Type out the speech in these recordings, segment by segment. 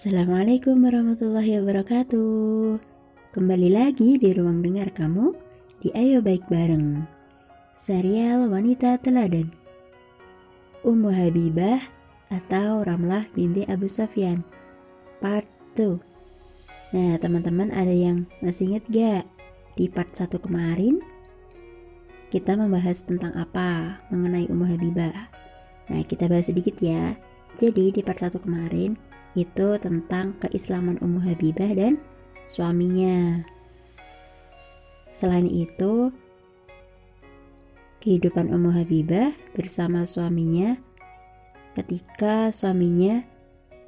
Assalamualaikum warahmatullahi wabarakatuh. Kembali lagi di ruang dengar kamu Di Ayo Baik Bareng. Serial Wanita Teladan. Ummu Habibah atau Ramlah binti Abu Sofyan Part 2 Nah teman-teman ada yang masih inget gak? Di part 1 kemarin? Kita membahas tentang apa mengenai Ummu Habibah. Nah kita bahas sedikit ya. Jadi di part 1 kemarin itu tentang keislaman Ummu Habibah dan suaminya. Selain itu, kehidupan Ummu Habibah bersama suaminya ketika suaminya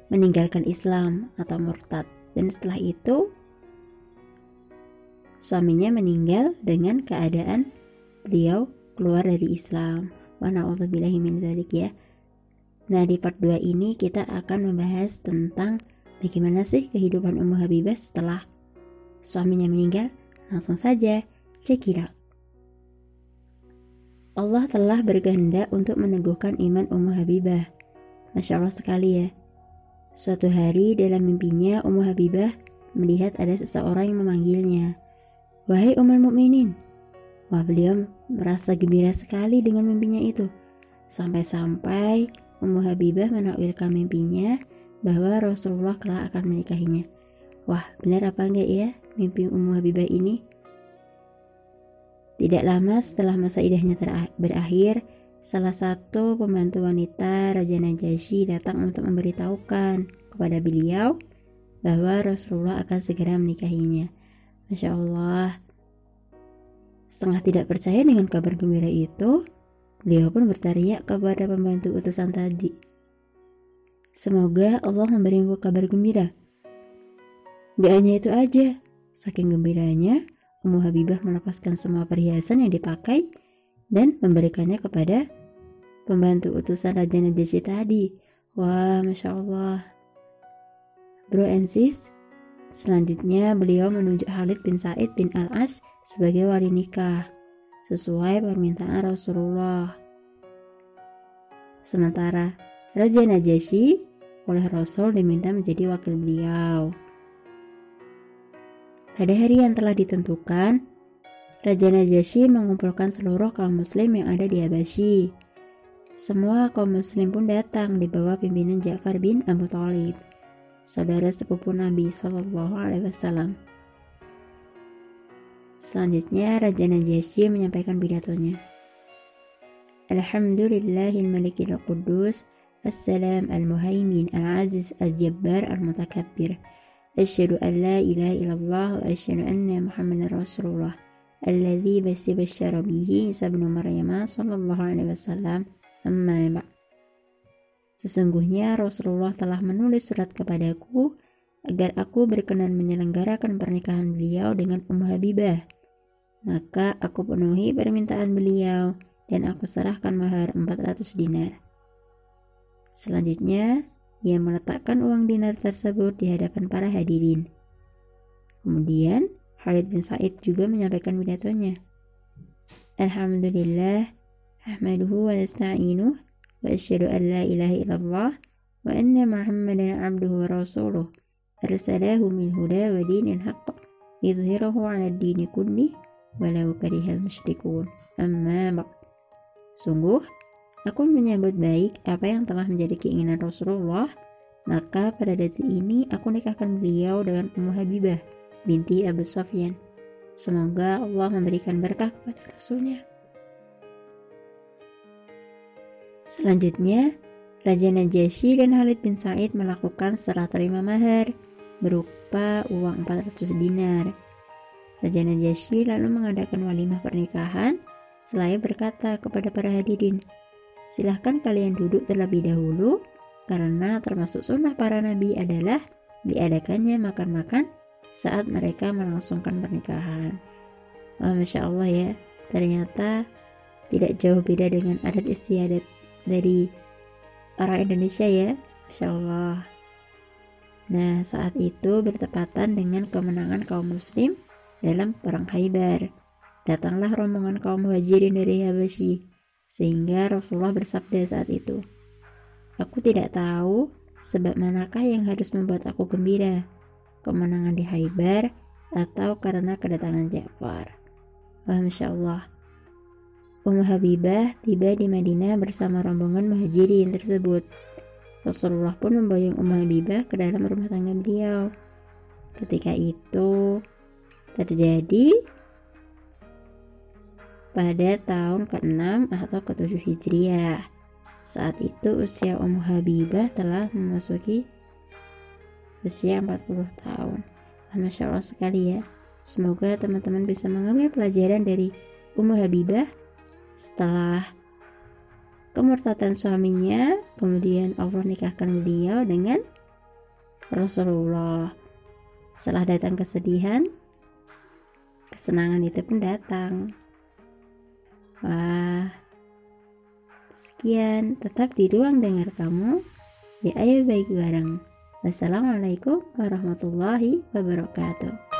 meninggalkan Islam atau murtad dan setelah itu suaminya meninggal dengan keadaan beliau keluar dari Islam. Wa na'udzubillahi min ya. Nah, di part 2 ini kita akan membahas tentang bagaimana sih kehidupan Ummu Habibah setelah suaminya meninggal. Langsung saja, check it out. Allah telah berkehendak untuk meneguhkan iman Ummu Habibah. Masya Allah sekali ya. Suatu hari dalam mimpinya Ummu Habibah melihat ada seseorang yang memanggilnya. Wahai Ummul Mukminin. Wah beliau merasa gembira sekali dengan mimpinya itu. Sampai-sampai Ummu Habibah menakwilkan mimpinya bahwa Rasulullah kelak akan menikahinya. Wah, benar apa enggak ya mimpi Ummu Habibah ini? Tidak lama setelah masa idahnya berakhir, salah satu pembantu wanita Raja Najasyi datang untuk memberitahukan kepada beliau bahwa Rasulullah akan segera menikahinya. Masya Allah. Setengah tidak percaya dengan kabar gembira itu, Beliau pun berteriak kepada pembantu utusan tadi. Semoga Allah memberimu kabar gembira. Gak hanya itu aja, saking gembiranya, Ummu Habibah melepaskan semua perhiasan yang dipakai dan memberikannya kepada pembantu utusan Raja Najasyi tadi. Wah, Masya Allah. Bro and sis, selanjutnya beliau menunjuk Khalid bin Said bin Al-As sebagai wali nikah sesuai permintaan Rasulullah. Sementara Raja Najasyi oleh Rasul diminta menjadi wakil beliau. Pada hari yang telah ditentukan, Raja Najasyi mengumpulkan seluruh kaum muslim yang ada di Abasyi. Semua kaum muslim pun datang di bawah pimpinan Ja'far bin Abu Thalib, saudara sepupu Nabi Wasallam. Selanjutnya Raja Najasyi menyampaikan pidatonya. Alhamdulillahil malikil qudus Assalam al-muhaimin al-aziz al-jabbar al-mutakabbir Asyhadu an la ilaha illallah wa asyhadu anna Muhammadar Rasulullah alladzi basi basyara bihi Isa bin Maryam sallallahu alaihi wasallam amma Sesungguhnya Rasulullah telah menulis surat kepadaku agar aku berkenan menyelenggarakan pernikahan beliau dengan Ummu Habibah. Maka aku penuhi permintaan beliau dan aku serahkan mahar 400 dinar. Selanjutnya, ia meletakkan uang dinar tersebut di hadapan para hadirin. Kemudian, Khalid bin Said juga menyampaikan pidatonya. Alhamdulillah, ahmaduhu wa nasta'inuh, wa asyhadu an la ilaha illallah, wa anna muhammadan abduhu wa rasuluh, arsalahu min huda wa dinil haqq, idhirahu ala dini kulli, walau karihal musyrikun. Amma ba'd. Sungguh, aku menyambut baik apa yang telah menjadi keinginan Rasulullah, maka pada detik ini aku nikahkan beliau dengan Ummu Habibah binti Abu Sofyan. Semoga Allah memberikan berkah kepada Rasulnya. Selanjutnya, Raja Najasyi dan Khalid bin Said melakukan serah terima mahar berupa uang 400 dinar Raja Najasyi lalu mengadakan walimah pernikahan selain berkata kepada para hadirin, silahkan kalian duduk terlebih dahulu karena termasuk sunnah para nabi adalah diadakannya makan-makan saat mereka melangsungkan pernikahan. Wah, Masya Allah ya, ternyata tidak jauh beda dengan adat istiadat dari orang Indonesia ya, Masya Allah. Nah, saat itu bertepatan dengan kemenangan kaum muslim dalam perang Khaybar. Datanglah rombongan kaum muhajirin dari Habasyi, sehingga Rasulullah bersabda saat itu, Aku tidak tahu Sebab manakah yang harus membuat aku gembira? Kemenangan di Haibar atau karena kedatangan Ja'far? Wah, Masya Allah. Ummu Habibah tiba di Madinah bersama rombongan muhajirin tersebut. Rasulullah pun memboyong Ummu Habibah ke dalam rumah tangga beliau. Ketika itu terjadi pada tahun ke-6 atau ke-7 Hijriah. Saat itu usia Ummu Habibah telah memasuki usia 40 tahun. Masya Allah sekali ya. Semoga teman-teman bisa mengambil pelajaran dari Ummu Habibah setelah kemurtatan suaminya, kemudian Allah nikahkan beliau dengan Rasulullah. Setelah datang kesedihan, kesenangan itu pun datang. Wah, Sekian, tetap di ruang dengar kamu. Di Ayo Baik Bareng. Wassalamualaikum warahmatullahi wabarakatuh.